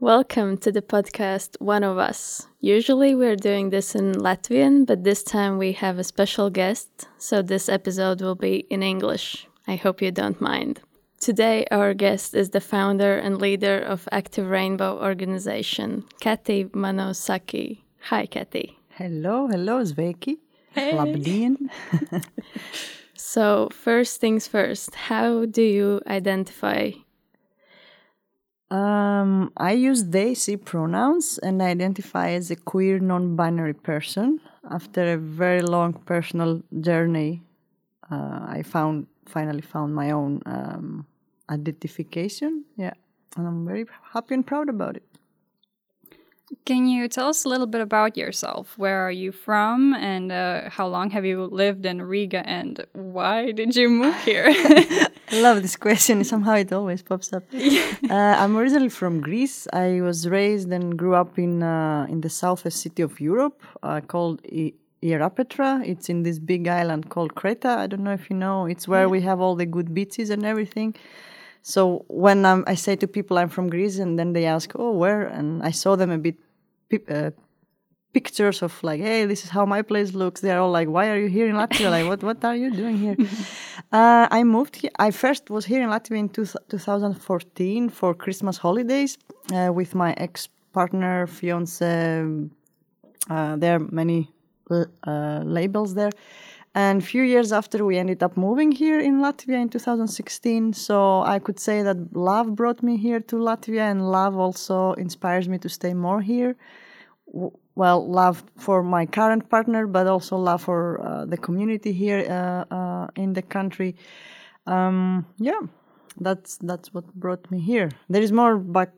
Welcome to the podcast One of Us. Usually we're doing this in Latvian, but this time we have a special guest, so this episode will be in English. I hope you don't mind. Today, our guest is the founder and leader of Active Rainbow organization, Kathy Manosaki. Hi, Kathy. Hello, hello, Sveiki. Hey. Labdien. So, first things first, how do you identify? Um, I use they, she pronouns and identify as a queer non binary person. After a very long personal journey, uh, I found finally found my own um, identification. Yeah, and I'm very happy and proud about it. Can you tell us a little bit about yourself? Where are you from, and uh, how long have you lived in Riga, and why did you move here? I love this question. Somehow it always pops up. uh, I'm originally from Greece. I was raised and grew up in uh, in the southwest city of Europe uh, called I- Ierapetra. It's in this big island called Creta. I don't know if you know. It's where we have all the good beaches and everything. So when um, I say to people I'm from Greece, and then they ask, "Oh, where?" and I show them a bit uh, pictures of like, "Hey, this is how my place looks." They're all like, "Why are you here in Latvia? like, what what are you doing here?" uh, I moved here. I first was here in Latvia in two, 2014 for Christmas holidays uh, with my ex partner, fiance. Uh, there are many uh, labels there. And a few years after, we ended up moving here in Latvia in 2016. So I could say that love brought me here to Latvia, and love also inspires me to stay more here. Well, love for my current partner, but also love for uh, the community here uh, uh, in the country. Um, yeah, that's that's what brought me here. There is more back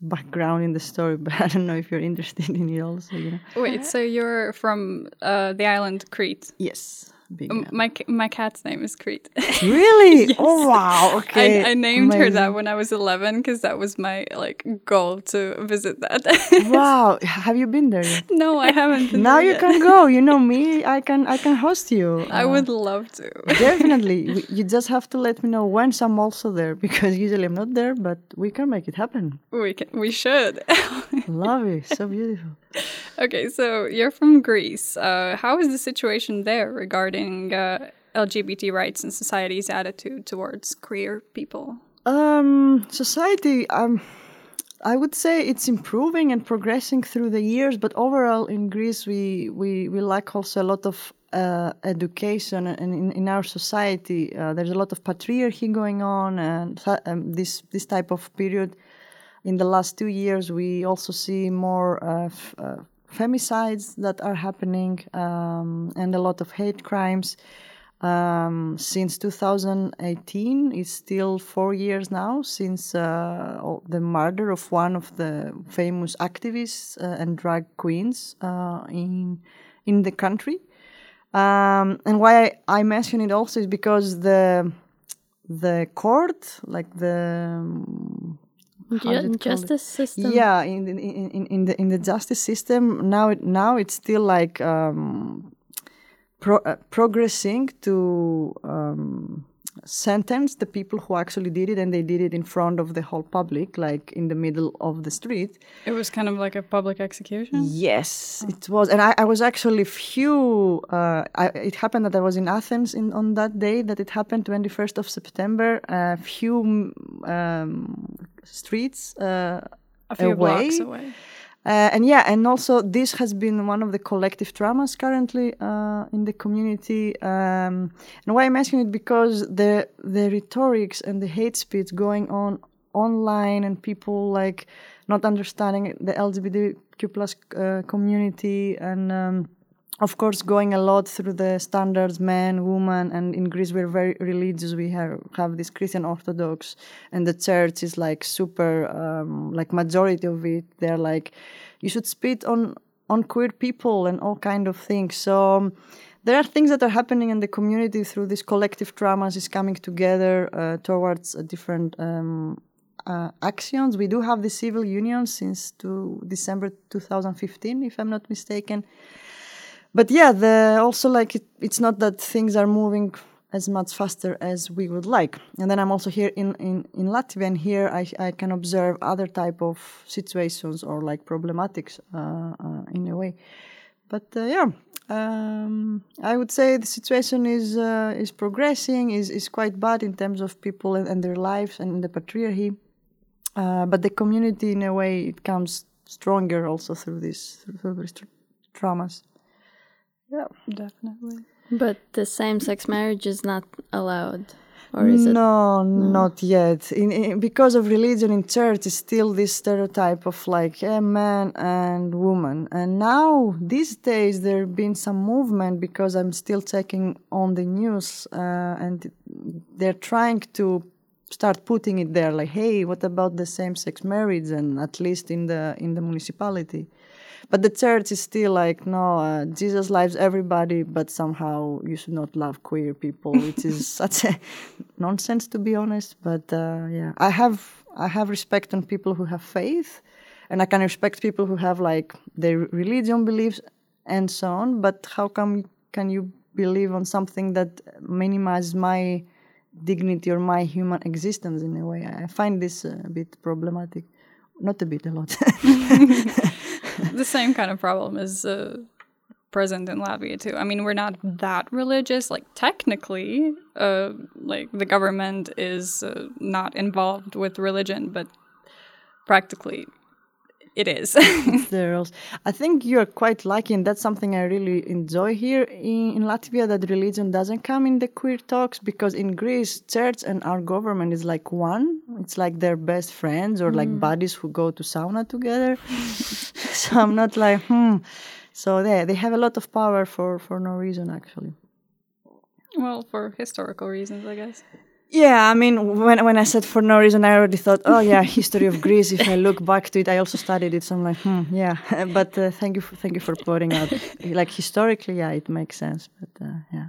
background in the story, but I don't know if you're interested in it also. You know. Wait, so you're from uh, the island Crete? Yes. Big my my cat's name is Crete. Really? Oh wow! Okay. I, I named her that when I was 11 because that was my like goal to visit that. Wow! Have you been there? Yet? no, I haven't. been now there you yet. can go. You know me. I can. I can host you. I Uh, would love to. definitely. You just have to let me know when I'm also there because usually I'm not there, but we can make it happen. we can. We should. Love it. So beautiful. okay, so you're from Greece. Uh, how is the situation there regarding uh, LGBT rights and society's attitude towards queer people? Um, society, um, I would say it's improving and progressing through the years, but overall in Greece, we, we, we lack also a lot of uh, education, and in, in our society, uh, there's a lot of patriarchy going on, and um, this this type of period. In the last two years, we also see more uh, uh, femicides that are happening, um, and a lot of hate crimes um, since 2018. It's still four years now since uh, the murder of one of the famous activists uh, and drag queens uh, in in the country. Um, and why I, I mention it also is because the the court, like the how is Ju- it called? justice system? Yeah, in the, in, in, in the in the justice system now it, now it's still like um, pro, uh, progressing to um, sentence the people who actually did it, and they did it in front of the whole public, like in the middle of the street. It was kind of like a public execution. Yes, it was, and I, I was actually few. Uh, I, it happened that I was in Athens in, on that day that it happened, twenty first of September. A few um, streets uh, A few away. blocks away. Uh, and yeah, and also this has been one of the collective traumas currently uh, in the community. Um, and why I'm asking it because the the rhetorics and the hate speech going on online and people like not understanding the LGBTQ plus uh, community and um, of course, going a lot through the standards, man, woman, and in Greece we're very religious. We have have this Christian Orthodox, and the church is like super, um, like majority of it. They're like, you should spit on on queer people and all kind of things. So. Um, there are things that are happening in the community through this collective traumas is coming together uh, towards different um, uh, actions. We do have the civil union since to December 2015, if I'm not mistaken. But yeah, the, also like it, it's not that things are moving as much faster as we would like. And then I'm also here in, in, in Latvia, and here I, I can observe other type of situations or like problematics uh, uh, in a way. But uh, yeah, um, I would say the situation is uh, is progressing, is is quite bad in terms of people and, and their lives and the patriarchy. Uh, but the community, in a way, it comes stronger also through this through these tra- traumas. Yeah, definitely. But the same-sex marriage is not allowed. Or is no, it? no, not yet. In, in, because of religion in church, is still this stereotype of like a man and woman. And now these days there have been some movement because I'm still checking on the news, uh, and they're trying to start putting it there. Like, hey, what about the same-sex marriage? And at least in the in the municipality. But the church is still like, no, uh, Jesus loves everybody, but somehow you should not love queer people, which is such a nonsense to be honest. But uh, yeah, I have I have respect on people who have faith, and I can respect people who have like their religion beliefs and so on. But how come can you believe on something that minimizes my dignity or my human existence in a way? I find this a bit problematic. Not a bit, a lot. the same kind of problem is uh, present in Latvia too. I mean, we're not that religious. Like technically, uh, like the government is uh, not involved with religion, but practically it is. there I think you're quite lucky, and that's something I really enjoy here in, in, Latvia that religion doesn't come in the queer talks because in Greece, church and our government is like one. It's like their best friends or like mm. buddies who go to sauna together. so I'm not like, hmm. So they they have a lot of power for for no reason actually. Well, for historical reasons, I guess. Yeah, I mean, when when I said for no reason, I already thought, oh yeah, history of Greece. If I look back to it, I also studied it, so I'm like, hmm, yeah. but uh, thank you, for, thank you for pointing out. like historically, yeah, it makes sense. But uh, yeah,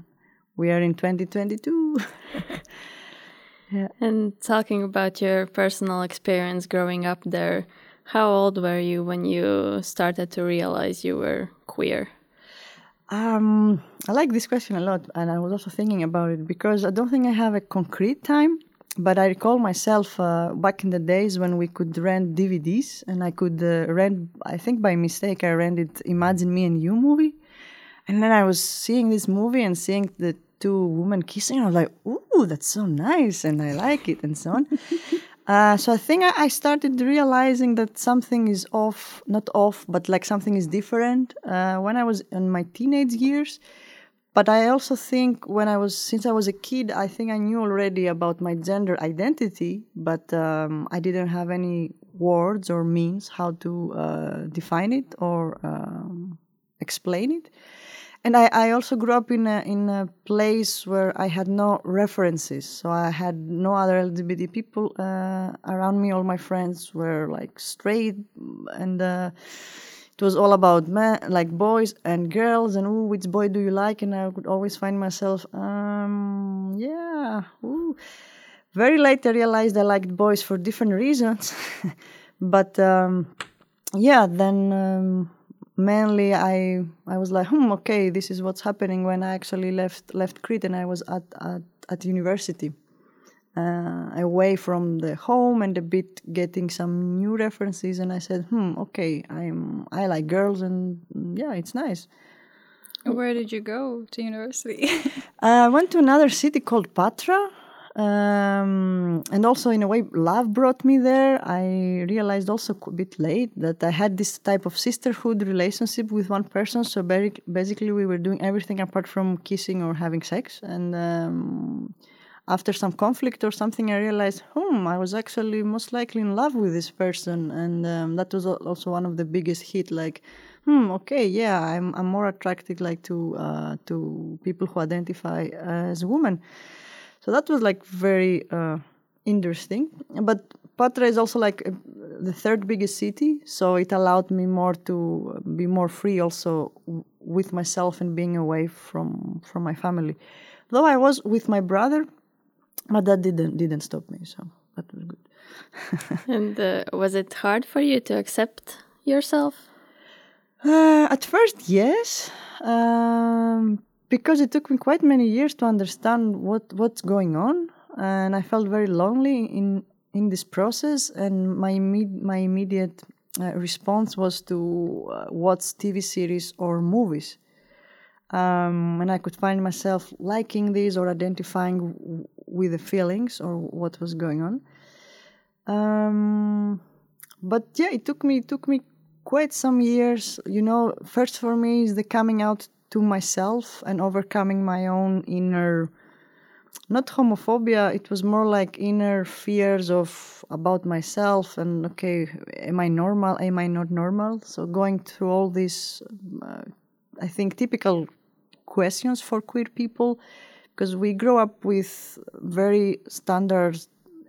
we are in 2022. yeah. And talking about your personal experience growing up there, how old were you when you started to realize you were queer? Um, I like this question a lot, and I was also thinking about it because I don't think I have a concrete time, but I recall myself uh, back in the days when we could rent DVDs, and I could uh, rent. I think by mistake I rented "Imagine Me and You" movie, and then I was seeing this movie and seeing the two women kissing. And I was like, "Ooh, that's so nice," and I like it, and so on. Uh, so I think I, started realizing that something is off, not off, but like something is different uh, when I was in my teenage years. But I also think when I was, since I was a kid, I think I knew already about my gender identity, but um, I didn't have any words or means how to uh, define it or um, explain it and I, I also grew up in a in a place where I had no references, so I had no other LGBT people uh, around me. All my friends were like straight, and uh, it was all about men, like boys and girls, and ooh, which boy do you like? And I would always find myself, um, yeah, ooh. Very late, I realized I liked boys for different reasons, but um, yeah, then. Um, mainly I I was like, hmm, okay, this is what's happening when I actually left left Crete and I was at at, at university, uh, away from the home and a bit getting some new references. And I said, hmm, okay, I'm I like girls and yeah, it's nice. Where did you go to university? Uh, I went to another city called Patra. Um, and also, in a way, love brought me there. I realized also a bit late that I had this type of sisterhood relationship with one person. So basically, we were doing everything apart from kissing or having sex. And um, after some conflict or something, I realized, hmm, I was actually most likely in love with this person, and um, that was also one of the biggest hit. Like, hmm, okay, yeah, I'm I'm more attracted like to uh, to people who identify as women. So that was like very uh, interesting. But Patra is also like uh, the third biggest city, so it allowed me more to be more free also with myself and being away from from my family. Though I was with my brother, but that didn't didn't stop me, so that was good. and uh, was it hard for you to accept yourself? Uh, at first, yes, um, because it took me quite many years to understand what what's going on, and I felt very lonely in in this process, and my my immediate uh, response was to uh, watch TV series or movies. Um, and I could find myself liking these or identifying w- with the feelings or what was going on. Um, but yeah, it took me it took me quite some years. You know, first for me is the coming out to myself and overcoming my own inner not homophobia it was more like inner fears of about myself and okay am i normal? Am i not normal? So going through all these uh, i think typical questions for queer people because we grow up with very standard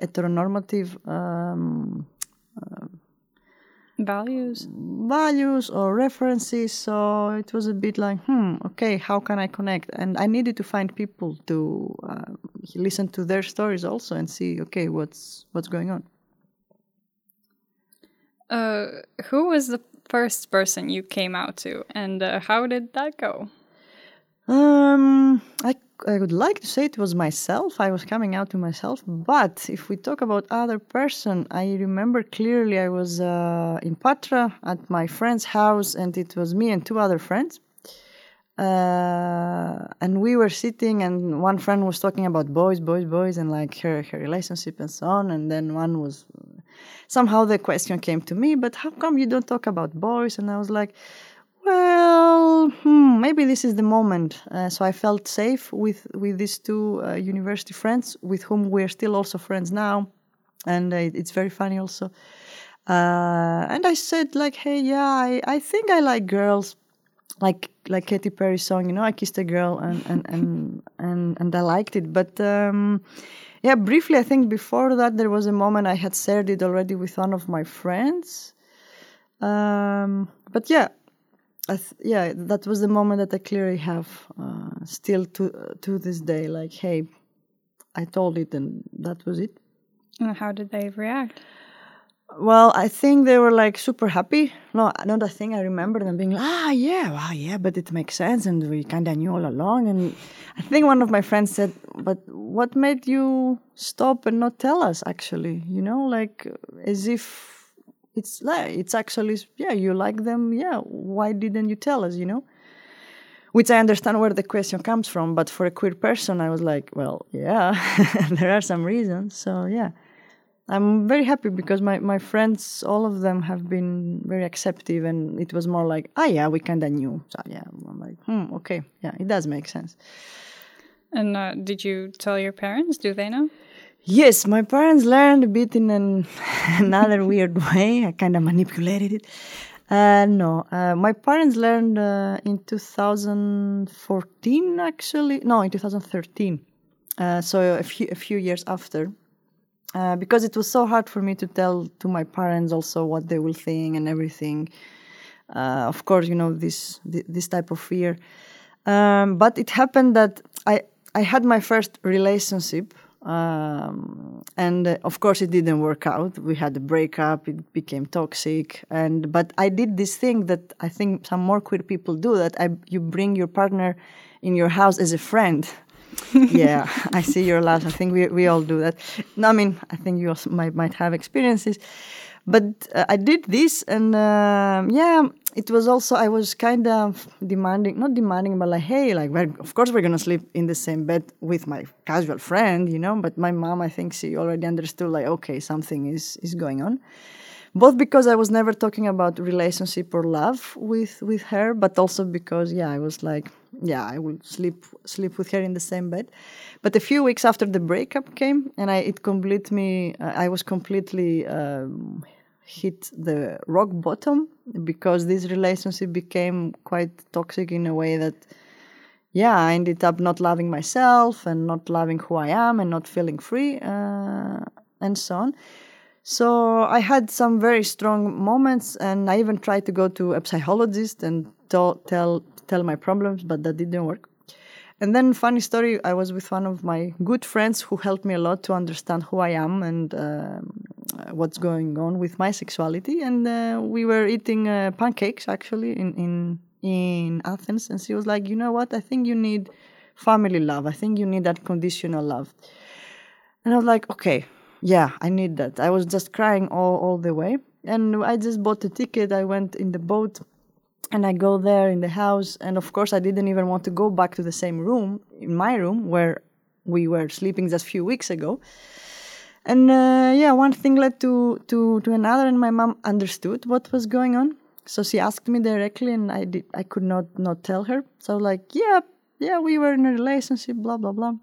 heteronormative um, uh, values? Values or references so it was a bit like hmm okay how can i connect? And i needed to find people to uh, listen to their stories also and see okay what's what's going on. Uh, who was the first person you came out to and uh, how did that go? Um i I would like to say it was myself. I was coming out to myself. But if we talk about other person, I remember clearly I was uh, in Patra at my friend's house, and it was me and two other friends. Uh, and we were sitting, and one friend was talking about boys, boys, boys, and like her her relationship and so on. And then one was somehow the question came to me, but how come you don't talk about boys? And I was like well, hmm, maybe this is the moment. Uh, so I felt safe with with these two uh, university friends, with whom we're still also friends now, and uh, it's very funny also. Uh, and I said like, hey, yeah, I, I think I like girls, like like Katy Perry's song, you know, I kissed a girl and and and and, and I liked it, but. Um, yeah, briefly, I think before that there was a moment I had shared it already with one of my friends. Um, but yeah, th- yeah, that was the moment that I clearly have uh, still to uh, to this day. Like, hey, I told it, and that was it. And how did they react? Well, I think they were like super happy. No, not a thing. I remember them being like, ah, yeah, wow, yeah, but it makes sense, and we kind of knew all along. And I think one of my friends said, but what made you stop and not tell us? Actually, you know, like as if it's like it's actually yeah you like them yeah why didn't you tell us you know? Which i understand where the question comes from but for a queer person i was like well yeah there are some reasons so yeah. I'm very happy because my, my friends all of them have been very accepting and it was more like ah yeah we kind of knew so yeah i'm like hmm okay yeah it does make sense. And uh, did you tell your parents? Do they know Yes, my parents learned a bit in an, another weird way. I kind of manipulated it. Uh, no, uh, my parents learned uh, in 2014, actually. No, in 2013. Uh, so a few a few years after, uh, because it was so hard for me to tell to my parents also what they will think and everything. Uh, of course, you know this this type of fear. Um, but it happened that I I had my first relationship um, and uh, of course it didn't work out. We had a breakup. It became toxic. And but i did this thing that i think some more queer people do that I, you bring your partner in your house as a friend. Yeah i see your laugh i think we, we all do that. No, i mean i think you also might, might have experiences but uh, I did this, and uh, yeah, it was also I was kind of demanding, not demanding, but like, hey, like, of course we're gonna sleep in the same bed with my casual friend, you know. But my mom, I think she already understood, like, okay, something is is going on. Both because I was never talking about relationship or love with with her, but also because yeah, I was like, yeah, I will sleep sleep with her in the same bed. But a few weeks after the breakup came, and I it complete me, I was completely um, hit the rock bottom because this relationship became quite toxic in a way that yeah, I ended up not loving myself and not loving who I am and not feeling free uh, and so on. So I had some very strong moments, and I even tried to go to a psychologist and tell, tell my problems, but that didn't work. And then, funny story, I was with one of my good friends who helped me a lot to understand who I am and uh, what's going on with my sexuality. And uh, we were eating uh, pancakes actually in, in in Athens, and she was like, "You know what? I think you need family love. I think you need that conditional love." And I was like, "Okay, yeah, I need that." I was just crying all all the way, and I just bought a ticket. I went in the boat and I go there in the house, and of course, I didn't even want to go back to the same room in my room where we were sleeping just a few weeks ago. And uh, yeah, one thing led to, to to another, and my mom understood what was going on. So she asked me directly, and I did. I could not not tell her. So like, yeah, yeah, we were in a relationship, blah blah blah.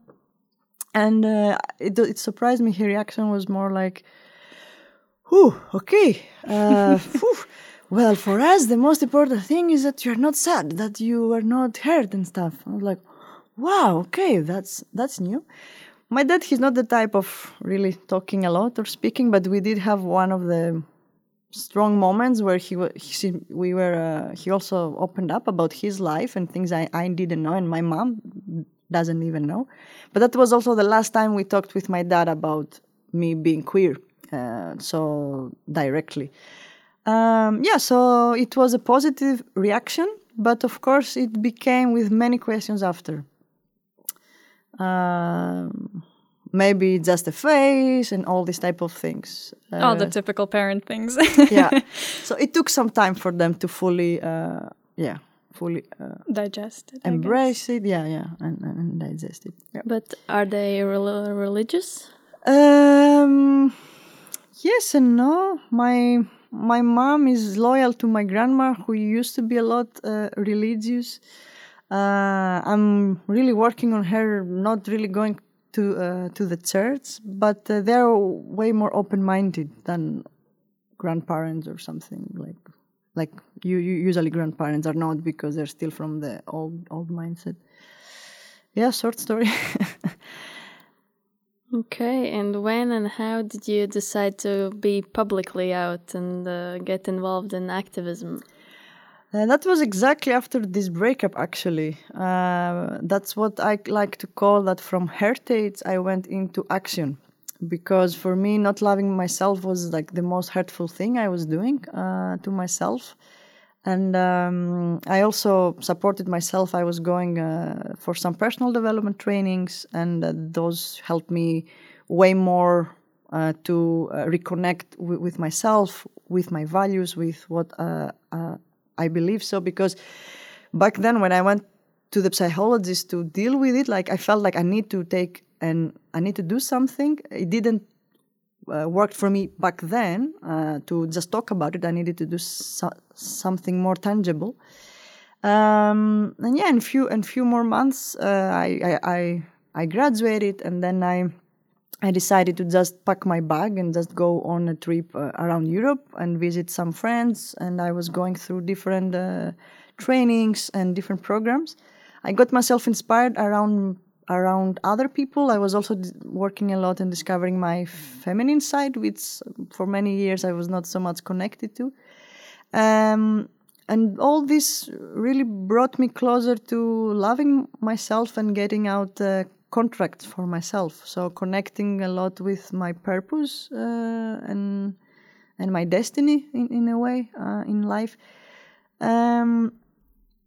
And uh, it it surprised me. Her reaction was more like, "Whew, okay." Uh, well, for us, the most important thing is that you're not sad, that you are not hurt and stuff. I was like, wow, okay, that's that's new. My dad, he's not the type of really talking a lot or speaking, but we did have one of the strong moments where he, he we were uh, he also opened up about his life and things I, I didn't know and my mom doesn't even know but that was also the last time we talked with my dad about me being queer uh, so directly um, yeah, so it was a positive reaction, but of course it became with many questions after. Um, maybe just a face and all these type of things. Uh, all the typical parent things. yeah. So it took some time for them to fully, uh, yeah, fully uh, digest it, embrace it. Yeah, yeah, and, and digest it. Yeah. But are they religious? Um, yes and no. My my mom is loyal to my grandma, who used to be a lot uh, religious. Uh, I'm really working on her not really going to uh, to the church, but uh, they're way more open-minded than grandparents or something like like you, you usually grandparents are not because they're still from the old old mindset. Yeah, short story. Okay, and when and how did you decide to be publicly out and uh, get involved in activism? Uh, that was exactly after this breakup, actually. Uh, that's what I like to call that from heritage, I went into action. Because for me, not loving myself was like the most hurtful thing I was doing uh, to myself. And um, I also supported myself. I was going uh, for some personal development trainings, and uh, those helped me way more uh, to uh, reconnect w- with myself, with my values, with what uh, uh, I believe. So, because back then, when I went to the psychologist to deal with it, like I felt like I need to take and I need to do something. It didn't uh, worked for me back then uh, to just talk about it. I needed to do so- something more tangible. Um, and yeah, in few in few more months, uh, I, I I graduated, and then I I decided to just pack my bag and just go on a trip uh, around Europe and visit some friends. And I was going through different uh, trainings and different programs. I got myself inspired around around other people. I was also working a lot in discovering my feminine side, which for many years I was not so much connected to. Um, and all this really brought me closer to loving myself and getting out uh, contracts for myself. So connecting a lot with my purpose uh, and and my destiny in, in a way uh, in life. Um,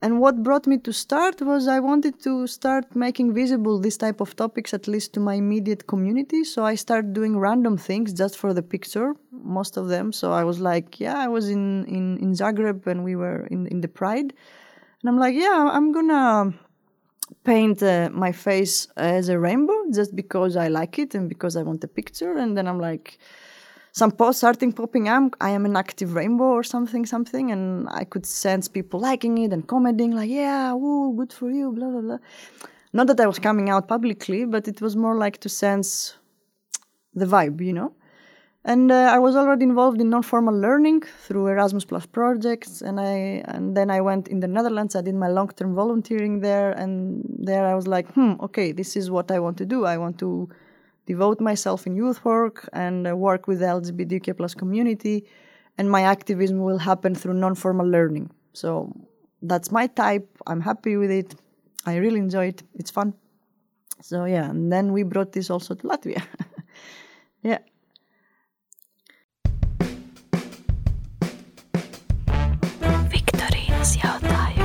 and what brought me to start was I wanted to start making visible this type of topics, at least to my immediate community. So I started doing random things just for the picture, most of them. So I was like, yeah, I was in, in, in Zagreb and we were in, in the Pride. And I'm like, yeah, I'm gonna paint uh, my face as a rainbow just because I like it and because I want a picture. And then I'm like, some posts starting popping up. I am an active rainbow or something, something, and I could sense people liking it and commenting like, "Yeah, woo, good for you," blah blah blah. Not that I was coming out publicly, but it was more like to sense the vibe, you know. And uh, I was already involved in non-formal learning through Erasmus Plus projects, and I and then I went in the Netherlands. I did my long-term volunteering there, and there I was like, hmm, okay, this is what I want to do. I want to devote myself in youth work and uh, work with the LGBTQ plus community, and my activism will happen through non-formal learning. So that's my type. I'm happy with it. I really enjoy it. It's fun. So yeah, and then we brought this also to Latvia. yeah. Viktorinas jautājums.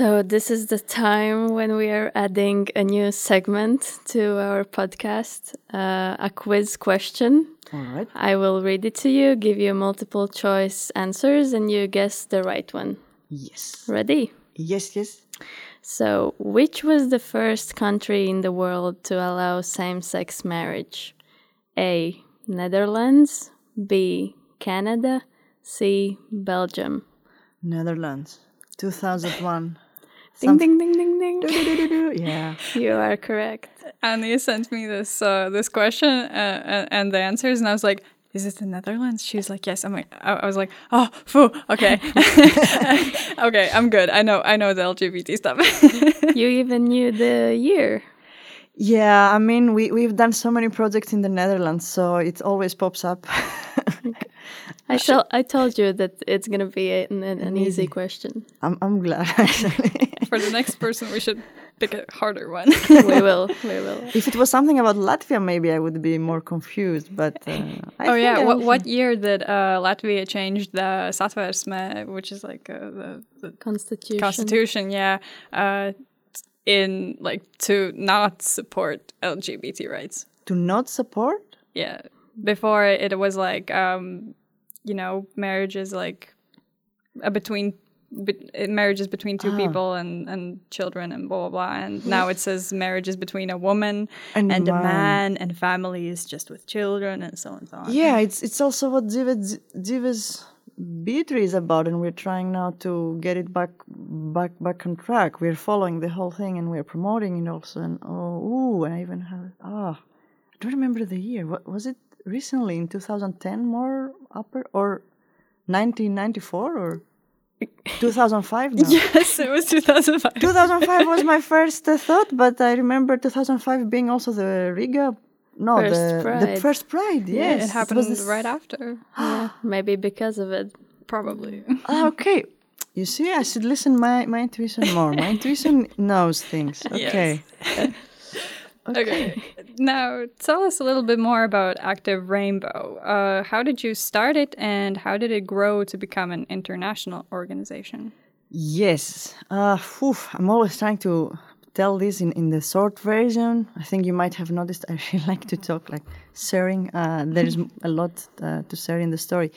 So this is the time when we are adding a new segment to our podcast, uh, a quiz question. All right. I will read it to you, give you multiple choice answers, and you guess the right one. Yes. Ready? Yes. Yes. So, which was the first country in the world to allow same sex marriage? A. Netherlands. B. Canada. C. Belgium. Netherlands, 2001. Ding, ding, ding, ding, ding. yeah. You are correct. And you sent me this uh, this question uh, and, and the answers, and I was like, "Is it the Netherlands?" She was like, "Yes." I'm like, I, I was like, "Oh, phew, okay, okay, I'm good. I know, I know the LGBT stuff." You even knew the year. Yeah, I mean, we, we've done so many projects in the Netherlands, so it always pops up. I told I told you that it's gonna be an, an, an easy question. I'm, I'm glad, actually. For the next person, we should pick a harder one. We will. We will. if it was something about Latvia, maybe I would be more confused, but. Uh, I oh yeah, what what year did uh, Latvia change the Satversme, which is like uh, the, the Constitution. constitution? Yeah, uh, in like to not support LGBT rights. To not support? Yeah, before it was like um, you know marriage is like a between. Be- marriage is between two people and, and children and blah blah blah and now it says marriage is between a woman And and, a a man. and family is just with children and so on and so on Yeah, it's it's also what Zives Is about, and we're trying now to get it back back back on track. We're following the whole thing, and we're promoting it also. And oh, ooh, and I even have ah, I don't remember the year. What was it recently in 2010? More upper or 1994 or 2005? No. Yes, it was 2005. 2005 was my first uh, thought, but I remember 2005 being also the Riga. No, First the, the first Pride. Yes, it happened this- right after, Yeah, maybe because of it. probably. Ah, okay. You see, I should listen my my intuition more. My intuition knows things. Okay. okay. Now, tell us a little bit more about Active Rainbow. Uh, how did you start it, and how did it grow to become an international organization? Yes. Uh, phew, I'm always trying to tell this in, in the short version. I think you might have noticed I really like to talk like sharing. Uh, there is a lot uh, to share in the story.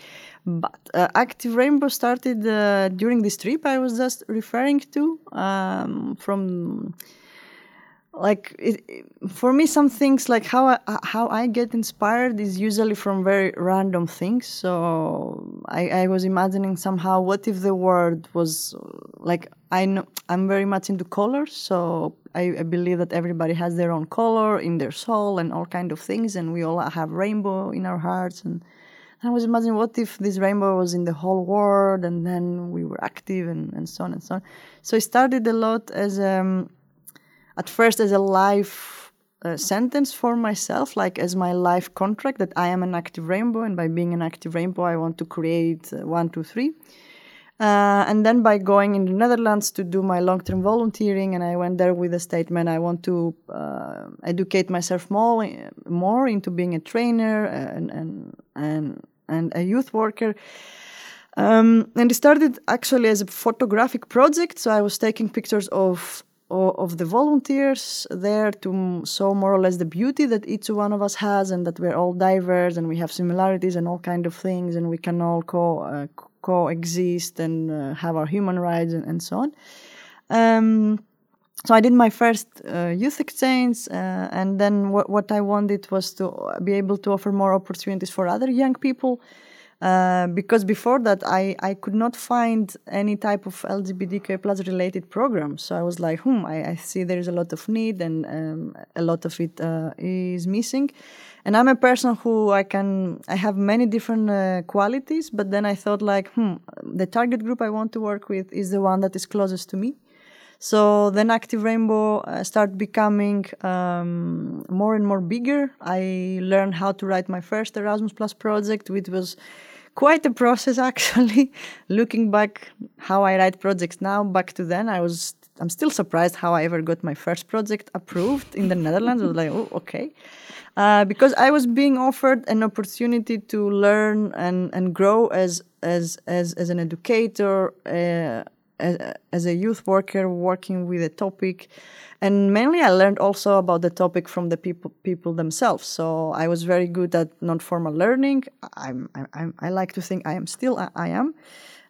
But uh, Active Rainbow started uh, during this trip I was just referring to um, from like it, it- for me some things like how I, how I get inspired is usually from very random things. So I, I was imagining somehow what if the world was like I know I'm very much into colors so I, I believe that everybody has their own color in their soul and all kind of things. And we all have rainbow in our hearts. And I was imagining what if this rainbow was in the whole world and then we were active and, and so on and so on. So it started a lot as um, at first as a life uh, sentence for myself, like as my life contract that I am an active rainbow, and by being an active rainbow, I want to create uh, one, two, three. Uh, and then by going in the Netherlands to do my long-term volunteering, and I went there with a statement: I want to uh, educate myself more, more into being a trainer and and and, and a youth worker. Um, and it started actually as a photographic project. So I was taking pictures of of the volunteers there to show more or less the beauty that each one of us has, and that we're all diverse and we have similarities and all kind of things, and we can all co uh, coexist and uh, have our human rights and, and so on. Um, so I did my first uh, youth exchange, uh, and then what, what I wanted was to be able to offer more opportunities for other young people. Uh, because before that, I, I could not find any type of LGBTQ plus related program. So I was like, hmm, I, I see there is a lot of need and um, a lot of it uh, is missing. And I'm a person who I can, I have many different uh, qualities, but then I thought like, hmm, the target group I want to work with is the one that is closest to me. So then Active Rainbow uh, started becoming um, more and more bigger. I learned how to write my first Erasmus Plus project, which was quite a process actually. Looking back, how I write projects now, back to then, I was I'm still surprised how I ever got my first project approved in the Netherlands. I was like, oh, okay. Uh, because I was being offered an opportunity to learn and, and grow as as as as an educator, uh, as a youth worker working with a topic. And mainly i learned also about the topic from the people people themselves. So i was very good at non-formal learning. I'm, I'm i like to think i am still i, I am.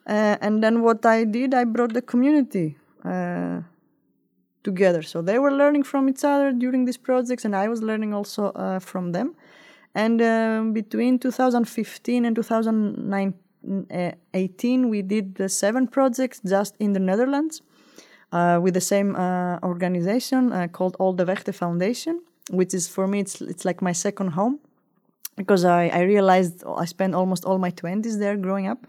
Uh, and then what i did i brought the community uh, together. So they were learning from each other during these projects and i was learning also uh, from them. And um, between 2015 and 2019 18, we did the seven projects just in the Netherlands uh, with the same uh, organization uh, called All the Vechte Foundation, which is for me, it's, it's like my second home because I, I realized I spent almost all my 20s there growing up.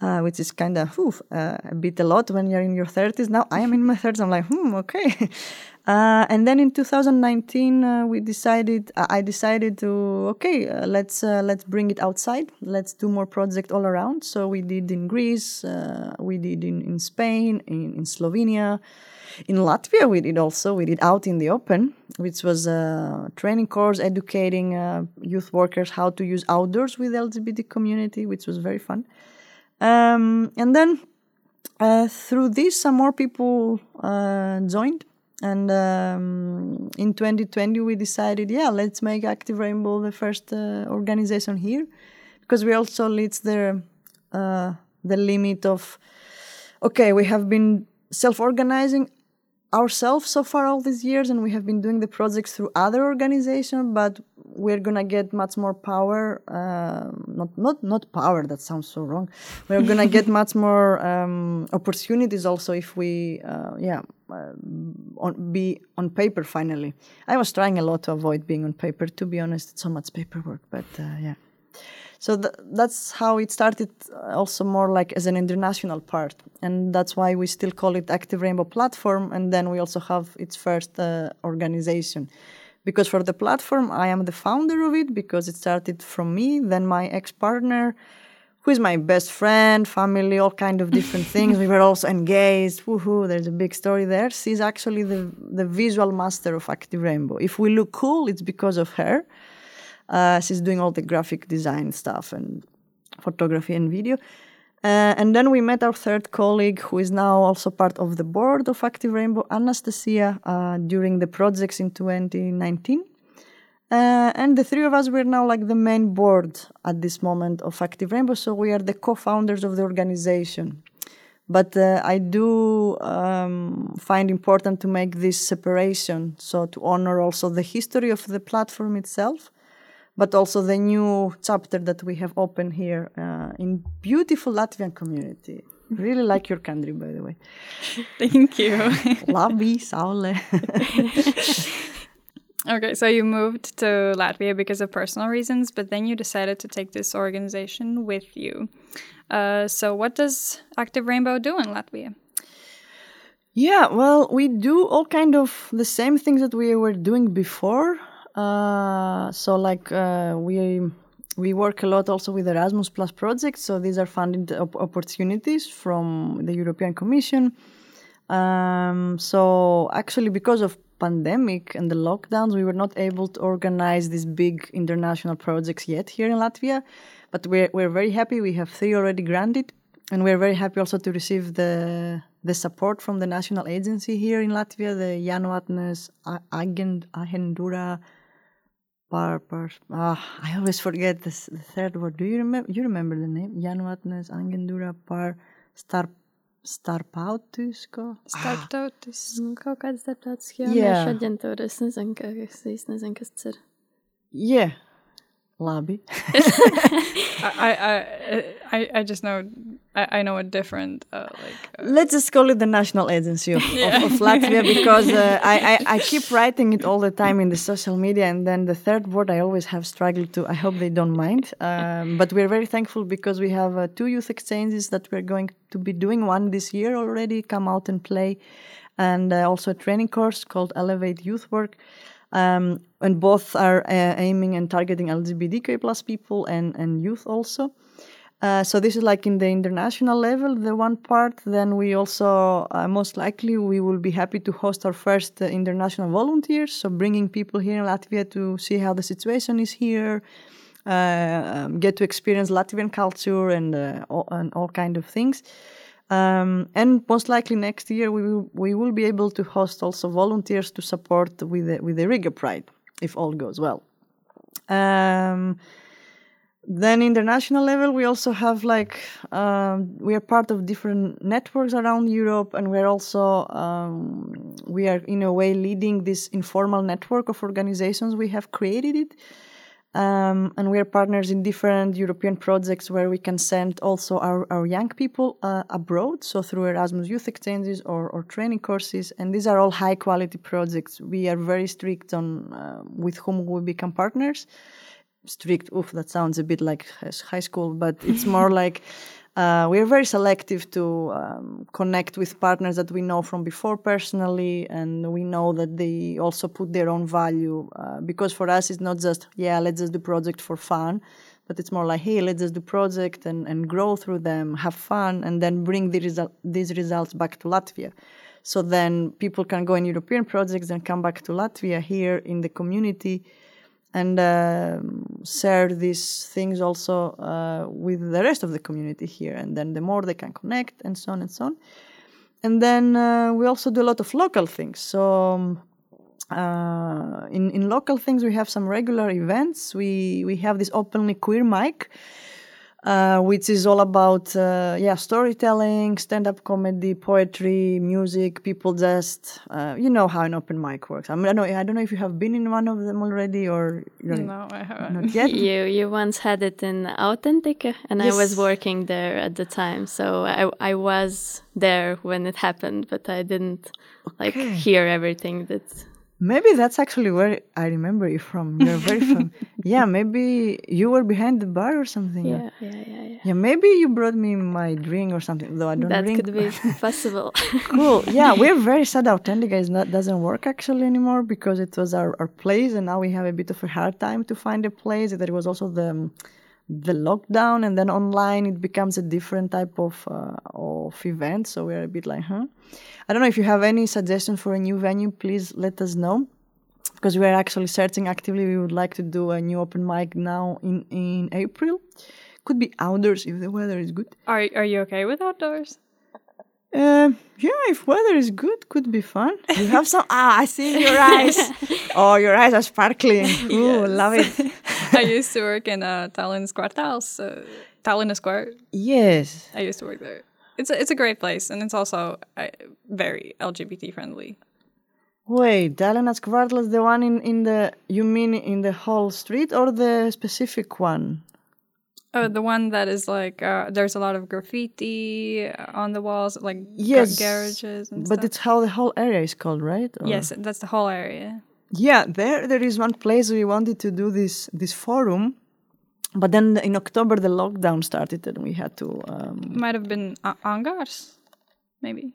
Uh, which is kind of uh, a bit a lot when you're in your 30s. Now I am in my 30s. I'm like, hmm, okay. Uh, and then in 2019, uh, we decided. Uh, I decided to okay, uh, let's uh, let's bring it outside. Let's do more projects all around. So we did in Greece, uh, we did in, in Spain, in, in Slovenia, in Latvia. We did also. We did out in the open, which was a training course educating youth workers how to use outdoors with LGBT community, which was very fun. Um, and then through this, some more people joined and um, in 2020 we decided yeah let's make active rainbow the first uh, organization here because we also reached the uh, the limit of okay we have been self-organizing ourselves so far all these years and we have been doing the projects through other organizations but we're gonna get much more power uh, not not not power that sounds so wrong. We're gonna get much more um, opportunities also if we uh, yeah on, be on paper finally. I was trying a lot to avoid being on paper to be honest it's so much paperwork but uh, yeah. So th- that's how it started uh, also more like as an international part and that's why we still call it active rainbow platform and then we also have its first uh, organization. Because for the platform i am the founder of it because it started from me then my ex-partner who is my best friend family all kind of different things. We were also engaged. Woohoo there's a big story there. She's actually the, the visual master of active rainbow. If we look cool it's because of her. Uh, she's doing all the graphic design stuff and photography and video. Uh, and then we met our third colleague, who is now also part of the board of Active Rainbow, Anastasia, uh, during the projects in 2019. Uh, and the three of us were now like the main board at this moment of Active Rainbow, so we are the co-founders of the organization. But uh, I do um, find important to make this separation, so to honor also the history of the platform itself, but also the new chapter that we have opened here uh, in beautiful Latvian community. Really like your country, by the way. Thank you. Labi, Saule. okay, so you moved to Latvia because of personal reasons, but then you decided to take this organization with you. Uh, so, what does Active Rainbow do in Latvia? Yeah, well, we do all kind of the same things that we were doing before. Uh, so like uh, we we work a lot also with Erasmus Plus projects. So these are funded op- opportunities from the European Commission. Um, so actually, because of pandemic and the lockdowns, we were not able to organize these big international projects yet here in Latvia. But we're we're very happy. We have three already granted, and we're very happy also to receive the the support from the national agency here in Latvia, the Jaunatnes Agendura Par, par, ah, I always forget this, the third word. Do you remember? You remember the name? Jaunatnes Agendura Par Star starptautiskā. Starptautiskā. Ah. Kaut kāda starptautiskā jauniešu yeah. aģentūra. Es nezinu, kas, es nezinu, kas tas ir. Jā. Yeah. Labi. I, I, I, I just know, I, I know a different, uh, like, uh, Let's just call it the national agency of, of, of Latvia because uh, I, I, I keep writing it all the time in the social media, and then the third word I always have struggled to. I hope they don't mind. Um, but we're very thankful because we have uh, two youth exchanges that we're going to be doing. One this year already, come out and play, and uh, also a training course called Elevate Youth Work. Um, and both are uh, aiming and targeting LGBTQ plus people and, and youth also. Uh, so this is like in the international level, the one part. Then we also uh, most likely we will be happy to host our first uh, international volunteers. So bringing people here in Latvia to see how the situation is here, uh, um, get to experience Latvian culture and uh, all, and all kind of things. Um, and most likely next year we will, we will be able to host also volunteers to support with the, with the Riga Pride if all goes well. Um, then international level we also have like um, we are part of different networks around europe and we're also um, we are in a way leading this informal network of organizations we have created it um, and we are partners in different european projects where we can send also our, our young people uh, abroad so through erasmus youth exchanges or, or training courses. And these are all high quality projects. We are very strict on uh, with whom we become partners. Strict oof that sounds a bit like high school but it's more like uh, we're very selective to um, connect with partners that we know from before personally and we know that they also put their own value uh, because for us it's not just yeah let's just do project for fun but it's more like hey let's just do project and, and grow through them have fun and then bring the result, these results back to latvia. So then people can go in european projects and come back to latvia here in the community and uh, share these things also uh, with the rest of the community here. And then the more they can connect, and so on and so on. And then uh, we also do a lot of local things. So um, uh, in in local things, we have some regular events. We we have this openly queer mic. Uh, which is all about uh, yeah storytelling, stand-up comedy, poetry, music. People just uh, you know how an open mic works. I mean, I don't know. I don't know if you have been in one of them already or you know, no, I haven't. not yet. You you once had it in Authentica, and I was working there at the time, so I I was there when it happened, but I didn't like hear everything that. Maybe that's actually where I remember you from. You're very from. yeah, maybe you were behind the bar or something. Yeah, yeah, yeah, yeah. Yeah, maybe you brought me my drink or something. Though I don't That drink. could be possible. cool. Yeah, we're very sad Authentica is not doesn't work actually anymore because it was our, our place and now we have a bit of a hard time to find a place. There was also the um, the lockdown and then online it becomes a different type of uh, of event. So we're a bit like, huh? I don't know if you have any suggestions for a new venue, please let us know. Because we are actually searching actively. We would like to do a new open mic now in, in April. Could be outdoors if the weather is good. Are, are you okay with outdoors? Uh, yeah, if weather is good, could be fun. You have some. ah, I see in your eyes. oh, your eyes are sparkling. Ooh, love it. I used to work in uh, Tallinn's Kvartāls, uh, Tallinn Square. Yes. I used to work there. It's a, it's a great place, and it's also uh, very LGBT friendly. Wait, Dalenas Kvartal is the one in, in the. You mean in the whole street or the specific one? Uh, the one that is like uh, there's a lot of graffiti on the walls, like ga- Yes. garages and But stuff. it's how the whole area is called, right? Or- yes, that's the whole area. Yeah, there there is one place we wanted to do this this forum, but then in October the lockdown started and we had to. Um, Might have been uh, Angars, maybe.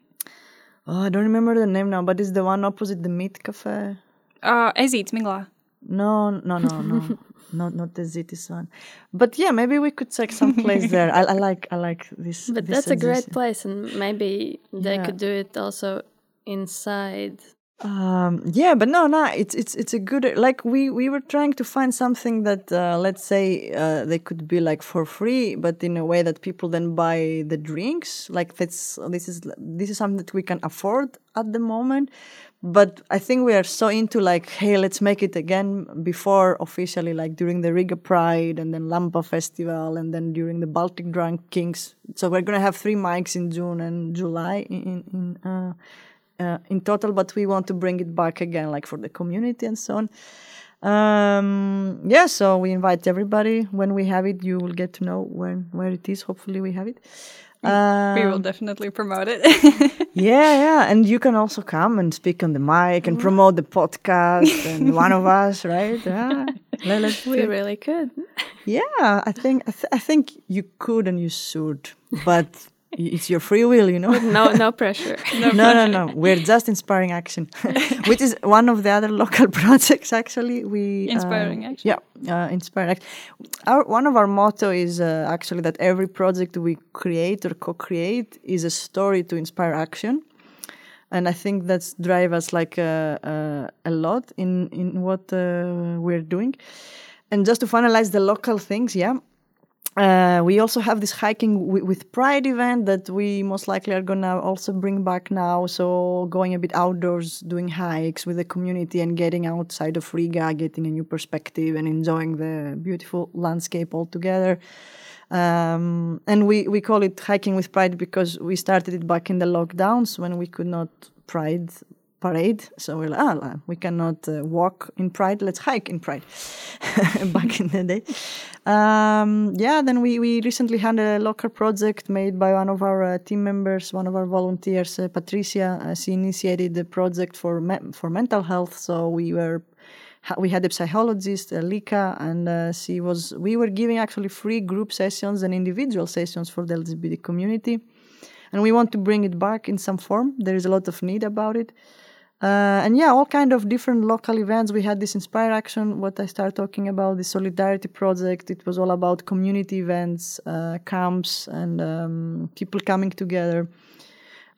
oh, I don't remember the name now, but it's the one opposite the Meat Cafe. Uh, Ezītis Miglā. No, no, no, no, not not the Zitis one. But yeah, maybe we could check some place there. I, I like I like this. But this that's a great place, and maybe they Yeah. could do it also inside Um, yeah, but no, no, it's it's it's a good like we we were trying to find something that uh, let's say uh, they could be like for free, but in a way that people then buy the drinks. Like that's this is this is something that we can afford at the moment. But I think we are so into like, hey, let's make it again before officially, like during the Riga Pride and then Lampa Festival and then during the Baltic Drunk Kings. So we're gonna have three mics in June and July in in. Uh, uh, in total, but we want to bring it back again, like for the community and so on. Um, yeah, so we invite everybody. When we have it, you will get to know when where it is. Hopefully, we have it. Um, we will um, definitely promote it. yeah, yeah, and you can also come and speak on the mic and promote the podcast and one of us, right? Yeah, let's we really could. Yeah, I think I, th I think you could and you should, but it's your free will, you know. no, no pressure. No, no, no, no. We're just inspiring action, which is one of the other local projects. Actually, we uh, inspiring uh, action. Yeah, uh, inspiring action. Our one of our motto is uh, actually that every project we create or co-create is a story to inspire action, and I think that's drive us like uh, uh, a lot in in what we're doing. And just to finalize the local things, yeah, uh, we also have this hiking with Pride event that we most likely are gonna also bring back now. So going a bit outdoors, doing hikes with the community and getting outside of Riga, getting a new perspective and enjoying the beautiful landscape altogether. Um, and we, we call it hiking with Pride because we started it back in the lockdowns when we could not Pride parade. So we're like, ah, we cannot uh, walk in Pride. Let's hike in Pride. Back in the day. Um, yeah, then we, we recently had a locker project made by one of our uh, team members, one of our volunteers, uh, Patricia. Uh, she initiated the project for me- for mental health. So we were we had a psychologist, uh, Lika, and uh, she was. We were giving actually free group sessions and individual sessions for the LGBT community, and we want to bring it back in some form. There is a lot of need about it. Uh, and yeah, all kind of different local events. We had this Inspire Action, what I started talking about, the Solidarity Project. It was all about community events, uh, camps, and um, people coming together.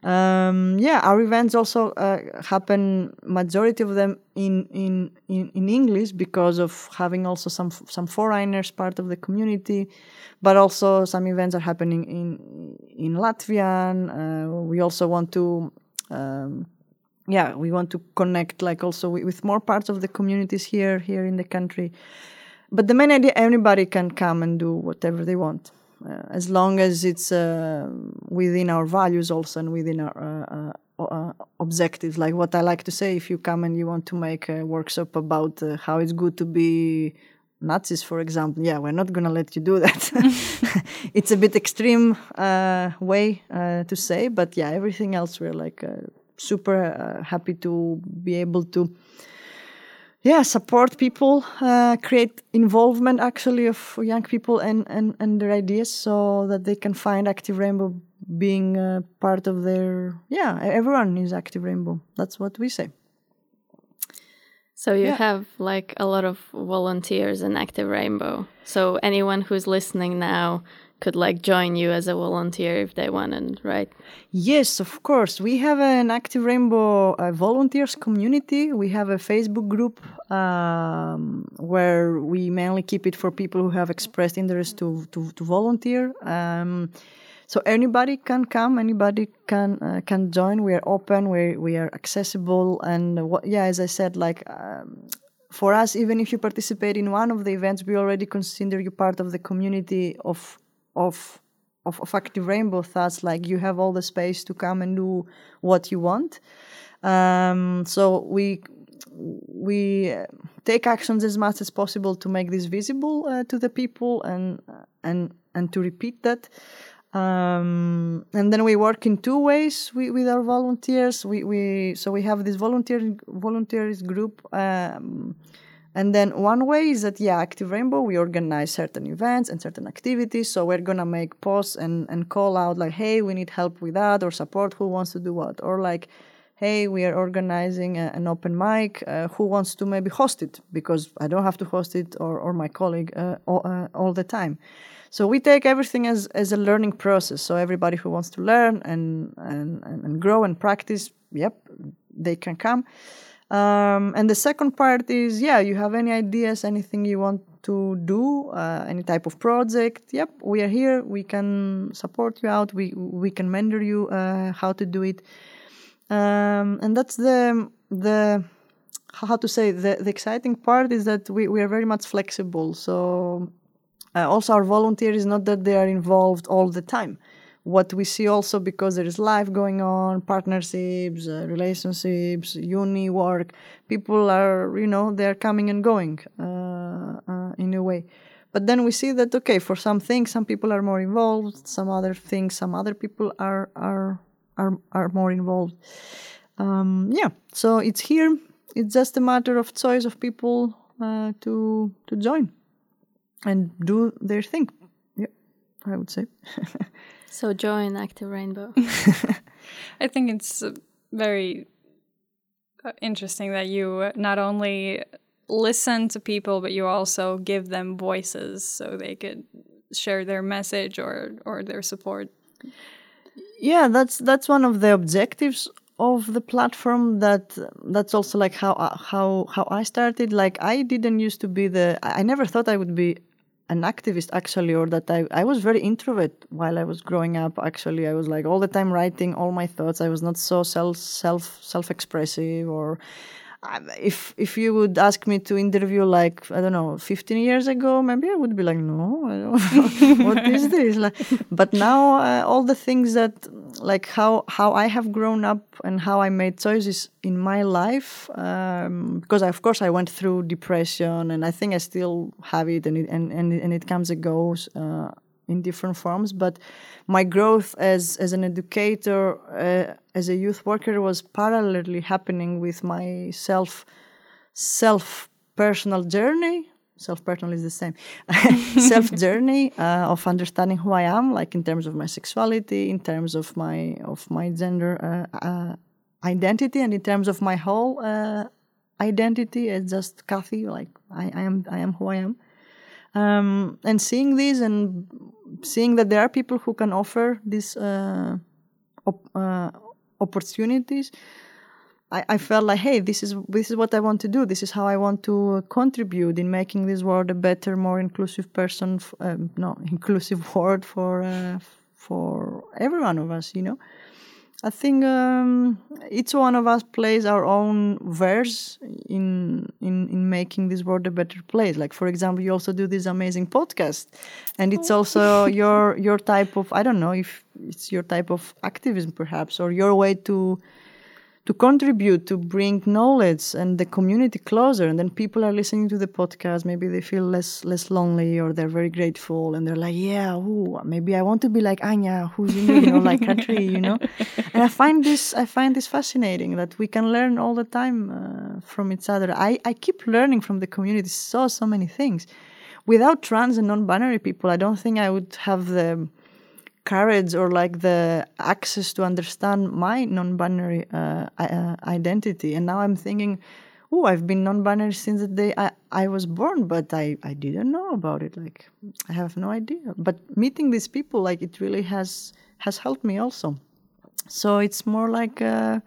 Um, yeah, our events also uh, happen. Majority of them in, in in in English because of having also some some foreigners part of the community, but also some events are happening in in Latvian. Uh, we also want to. Um, yeah, we want to connect like also with more parts of the communities here here in the country. But the main idea, anybody can come and do whatever they want, uh, as long as it's uh, within our values also and within our uh, uh, uh, objectives. Like what I like to say, if you come and you want to make a workshop about uh, how it's good to be Nazis, for example, yeah, we're not gonna let you do that. it's a bit extreme way to say, but yeah, everything else we're like super uh, happy to be able to yeah support people uh, create involvement actually of young people and, and and their ideas so that they can find active rainbow being uh, part of their yeah everyone is active rainbow. That's what we say. So you yeah. have like a lot of volunteers in active rainbow. So anyone who's listening now could like join you as a volunteer if they wanted, right? Yes, of course. We have an active Rainbow uh, volunteers community. We have a Facebook group um, where we mainly keep it for people who have expressed interest to to, to volunteer. Um, so anybody can come, anybody can uh, can join. We are open. We we are accessible, and what, yeah, as I said, like. Um, for us, even if you participate in one of the events, we already consider you part of the community of of of, of active rainbow thoughts like you have all the space to come and do what you want. Um, so we we take actions as much as possible to make this visible uh, to the people and and and to repeat that. Um, and then we work in two ways we, with our volunteers. We, we so we have this volunteer volunteers group um, and then one way is that, yeah, Active Rainbow, we organize certain events and certain activities. So we're going to make posts and, and call out like, hey, we need help with that or support. Who wants to do what? Or like, hey, we are organizing a, an open mic. Uh, who wants to maybe host it? Because I don't have to host it or, or my colleague uh, all, uh, all the time. So we take everything as, as a learning process. So everybody who wants to learn and, and, and grow and practice, yep, they can come. Um, and the second part is, yeah, you have any ideas, anything you want to do, uh, any type of project. Yep, we are here. We can support you out. We we can mentor you uh, how to do it. Um, and that's the the how to say the, the exciting part is that we, we are very much flexible. So uh, also our volunteer is not that they are involved all the time what we see also because there is life going on partnerships uh, relationships uni work. People are you know they're coming and going uh, uh, in a way. But then we see that okay for some things some people are more involved some other things some other people are are are, are more involved. Um, yeah. So it's here. It's just a matter of choice of people uh, to to join and do their thing. Yeah i would say So join Active Rainbow. I think it's uh, very uh, interesting that you uh, not only listen to people, but you also give them voices so they could share their message or or their support. Yeah, that's that's one of the objectives of the platform. That that's also like how how how I started. Like I didn't used to be the. I never thought I would be an activist actually or that I, I was very introvert while I was growing up actually. I was like all the time writing all my thoughts. I was not so self self self expressive or if if you would ask me to interview like I don't know 15 years ago, maybe I would be like, no, what is this? Like, but now uh, all the things that like how how I have grown up and how I made choices in my life, um, because I, of course I went through depression and I think I still have it and it and and, and it comes and goes. Uh, in different forms. But my growth as as an educator, uh, as a youth worker, was parallelly happening with my self self personal journey. Self personal is the same. self journey uh, of understanding who I am, like in terms of my sexuality, in terms of my of my gender uh, uh identity, and in terms of my whole uh, identity as just Kathy. Like I, I am, I am who I am. Um, and seeing this and seeing that there are people who can offer these uh, op- uh, opportunities, I, I, felt like, hey, this is this is what I want to do. This is how I want to contribute in making this world a better, more inclusive person, um, no, inclusive world for uh, for every one of us. You know. I think um, each one of us plays our own verse in, in in making this world a better place. Like for example, you also do this amazing podcast, and it's also your your type of I don't know if it's your type of activism perhaps or your way to to contribute to bring knowledge and the community closer and then people are listening to the podcast. Maybe they feel less less lonely or they're very grateful and they're like yeah ooh, maybe i want to be like anya who's in you know like country you know? And i find this i find this fascinating that we can learn all the time uh, from each other. I i keep learning from the community so so many things. Without trans and non-binary people i don't think i would have the courage or like the access to understand my non-binary uh, uh, identity. And now i'm thinking oh i've been non-binary since the day I, I was born but I, I didn't know about it. Like i have no idea. But meeting these people like it really has has helped me also. So it's more like uh,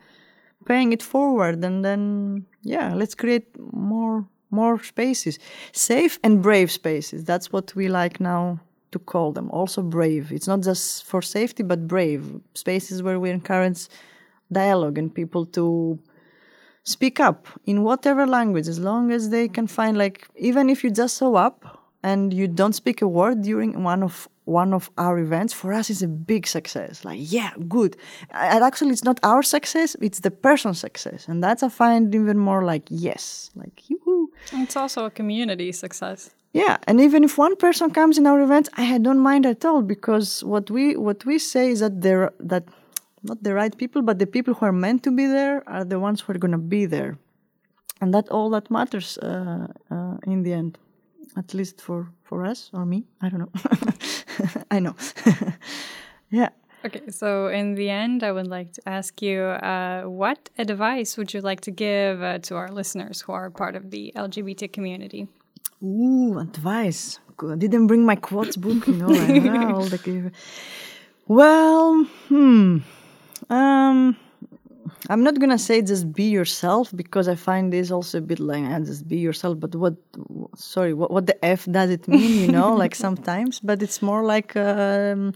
paying it forward and then yeah let's create more more spaces. Safe and brave spaces. That's what we like now to call them. Also brave. It's not just for safety, but brave. Spaces where we encourage dialogue and people to speak up in whatever language, as long as they can find like even if you just show up and you don't speak a word during one of one of our events for us is a big success. Like yeah good. And actually it's not our success it's the person's success. And that's i find even more like yes. Like yoo it's also a community success yeah, and even if one person comes in our event, I don't mind at all because what we what we say is that there that not the right people, but the people who are meant to be there are the ones who are going to be there, and that all that matters uh, uh, in the end, at least for for us or me. I don't know. I know. yeah. Okay, so in the end, I would like to ask you uh, what advice would you like to give uh, to our listeners who are part of the LGBT community? Ooh, advice. I didn't bring my quotes book, you know. All the... Well, hmm. Um, I'm not gonna say just be yourself because I find this also a bit like ah, just be yourself. But what, sorry, what, what the f does it mean? You know, like sometimes. But it's more like um,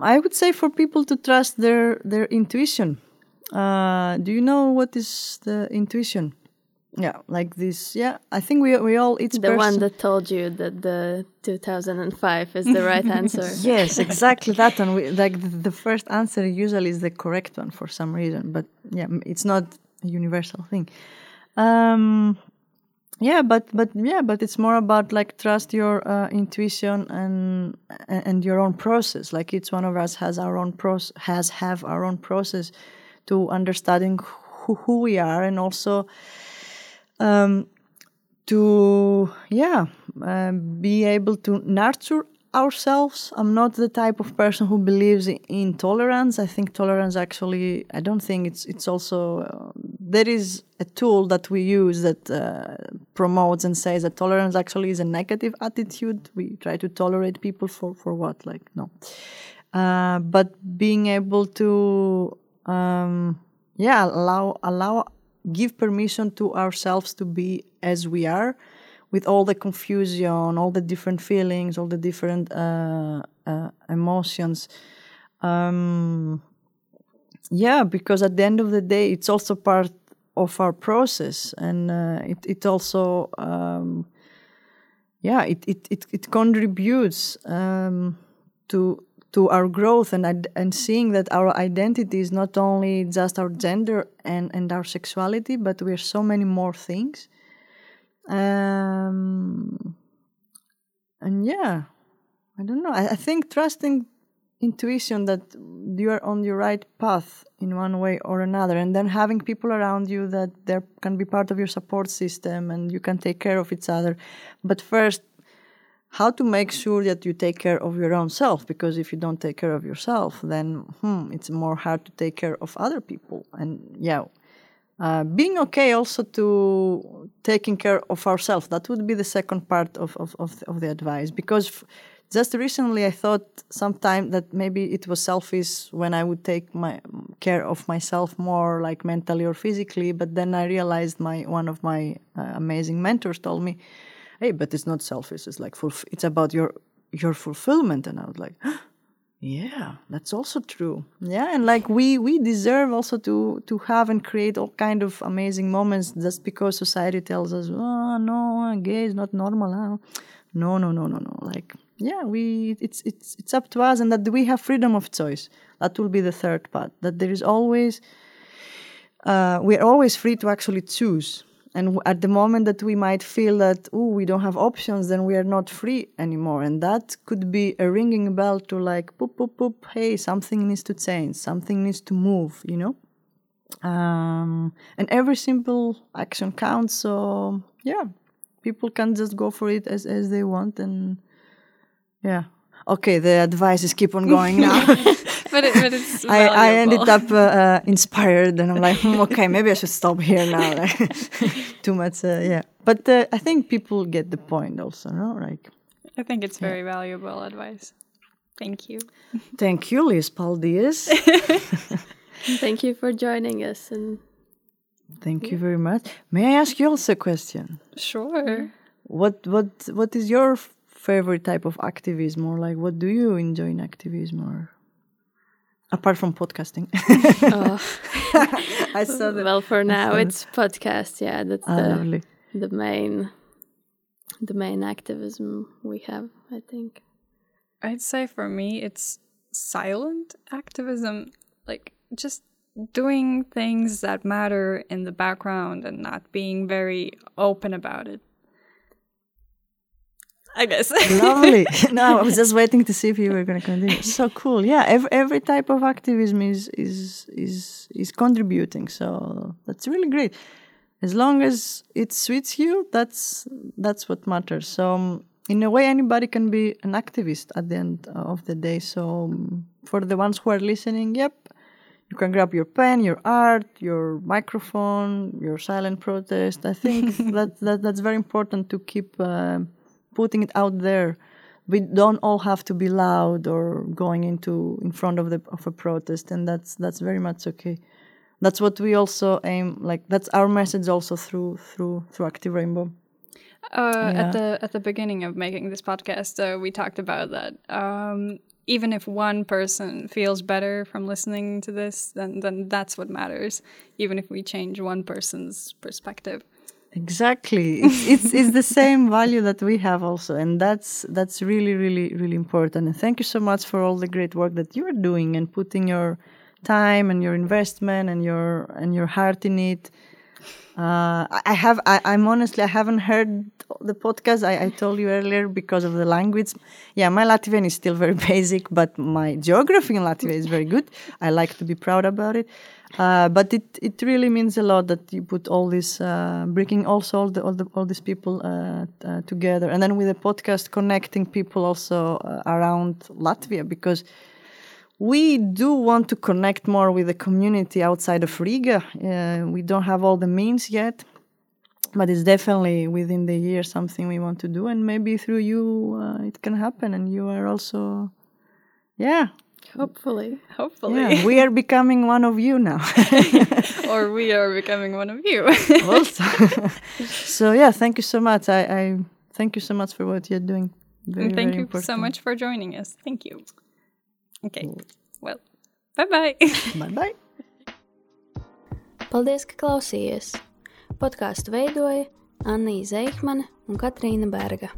I would say for people to trust their their intuition. Uh, do you know what is the intuition? Yeah like this yeah i think we we all each the one that told you that the 2005 is the right answer. Yes exactly that one. We, like the, the, first answer usually is the correct one for some reason but yeah it's not a universal thing. Um yeah but but yeah but it's more about like trust your uh, intuition and and your own process. Like each one of us has our own process has have our own process to understanding who, who we are and also um, to yeah um, be able to nurture ourselves. I'm not the type of person who believes in tolerance. I think tolerance actually, I don't think it's it's also uh, there is a tool that we use that uh, promotes and says that tolerance actually is a negative attitude. We try to tolerate people for for what? Like no, uh, but being able to um, yeah allow allow give permission to ourselves to be as we are with all the confusion, all the different feelings, all the different uh, uh, emotions. Um, yeah, because at the end of the day, it's also part of our process, and uh, it it also um, yeah it it it, it contributes um, to to our growth and and seeing that our identity is not only just our gender and and our sexuality, but we're so many more things. Um, and yeah, I don't know. I, I think trusting intuition that you are on your right path in one way or another and then having people around you that they can be part of your support system and you can take care of each other but first how to make sure that you take care of your own self because if you don't take care of yourself then hmm, it's more hard to take care of other people. And yeah uh, being okay also to taking care of ourselves that would be the second part of, of, of, of the advice. Because f- just recently i thought sometime that maybe it was selfish when i would take my care of myself more like mentally or physically but then i realized my one of my uh, amazing mentors told me hey, but it's not selfish. It's like it's about your your fulfillment. And I was like, yeah, that's also true. Yeah, and like we we deserve also to to have and create all kind of amazing moments just because society tells us, oh no, gay is not normal. Huh? No, no, no, no, no. Like yeah, we it's it's it's up to us, and that we have freedom of choice. That will be the third part. That there is always. Uh, we are always free to actually choose and at the moment that we might feel that, oh, we don't have options, then we are not free anymore. And that could be a ringing bell to like, poop, poop, poop, hey, something needs to change, something needs to move, you know? Um, and every simple action counts. So, yeah, people can just go for it as, as they want. And yeah. Okay, the advice is keep on going now. but, it, but it's I, I ended up uh, uh, inspired and I'm like, hmm, okay, maybe I should stop here now. too much, uh, yeah. But uh, I think people get the point also, no? Like, I think it's very yeah. valuable advice. Thank you. Thank you, Liz Paul Diaz. Thank you for joining us and Thank yeah. you very much. May I ask you also a question? Sure. What what what is your favorite type of activism or like what do you enjoy in activism or apart from podcasting. Oh. i saw that well for now it's podcast. Yeah that's ah, the, the main the main activism we have i think. I'd say for me it's silent activism like just doing things that matter in the background and not being very open about it I guess. Lovely. No, I was just waiting to see if you were going to continue. So cool. Yeah, every, every type of activism is is is is contributing. So that's really great. As long as it suits you, that's that's what matters. So um, in a way, anybody can be an activist at the end of the day. So um, for the ones who are listening, yep, you can grab your pen, your art, your microphone, your silent protest. I think that, that that's very important to keep. Uh, putting it out there. We don't all have to be loud or going into in front of the of a protest, and that's that's very much okay. that's what we also aim like that's our message also through through through active rainbow uh, yeah. At the at the beginning of making this podcast, uh, we talked about that. Um, even if one person feels better from listening to this, then then that's what matters. Even if we change one person's perspective. Exactly, it's, it's, it's the same value that we have also, and that's that's really really really important. And thank you so much for all the great work that you're doing and putting your time and your investment and your and your heart in it uh, I have. I, am honestly. I haven't heard the podcast. I, I, told you earlier because of the language. Yeah, my Latvian is still very basic, but my geography in Latvia is very good. I like to be proud about it. Uh, but it, it really means a lot that you put all this, uh, bringing also all the all, the, all these people uh, uh, together, and then with the podcast connecting people also uh, around Latvia because we do want to connect more with the community outside of Riga. Uh, we don't have all the means yet, but it's definitely within the year something we want to do, and maybe through you it can happen. And you are also, yeah. Hopefully, hopefully, yeah, we are becoming one of you now, or we are becoming one of you. also, so yeah, thank you so much. I, I thank you so much for what you're doing. Very, thank you important. so much for joining us. Thank you. Okay. Well, bye bye. bye bye. Paldies, ka klausījies. Podkāstu veidoja Anna Zeikmane un Katrīna Berga.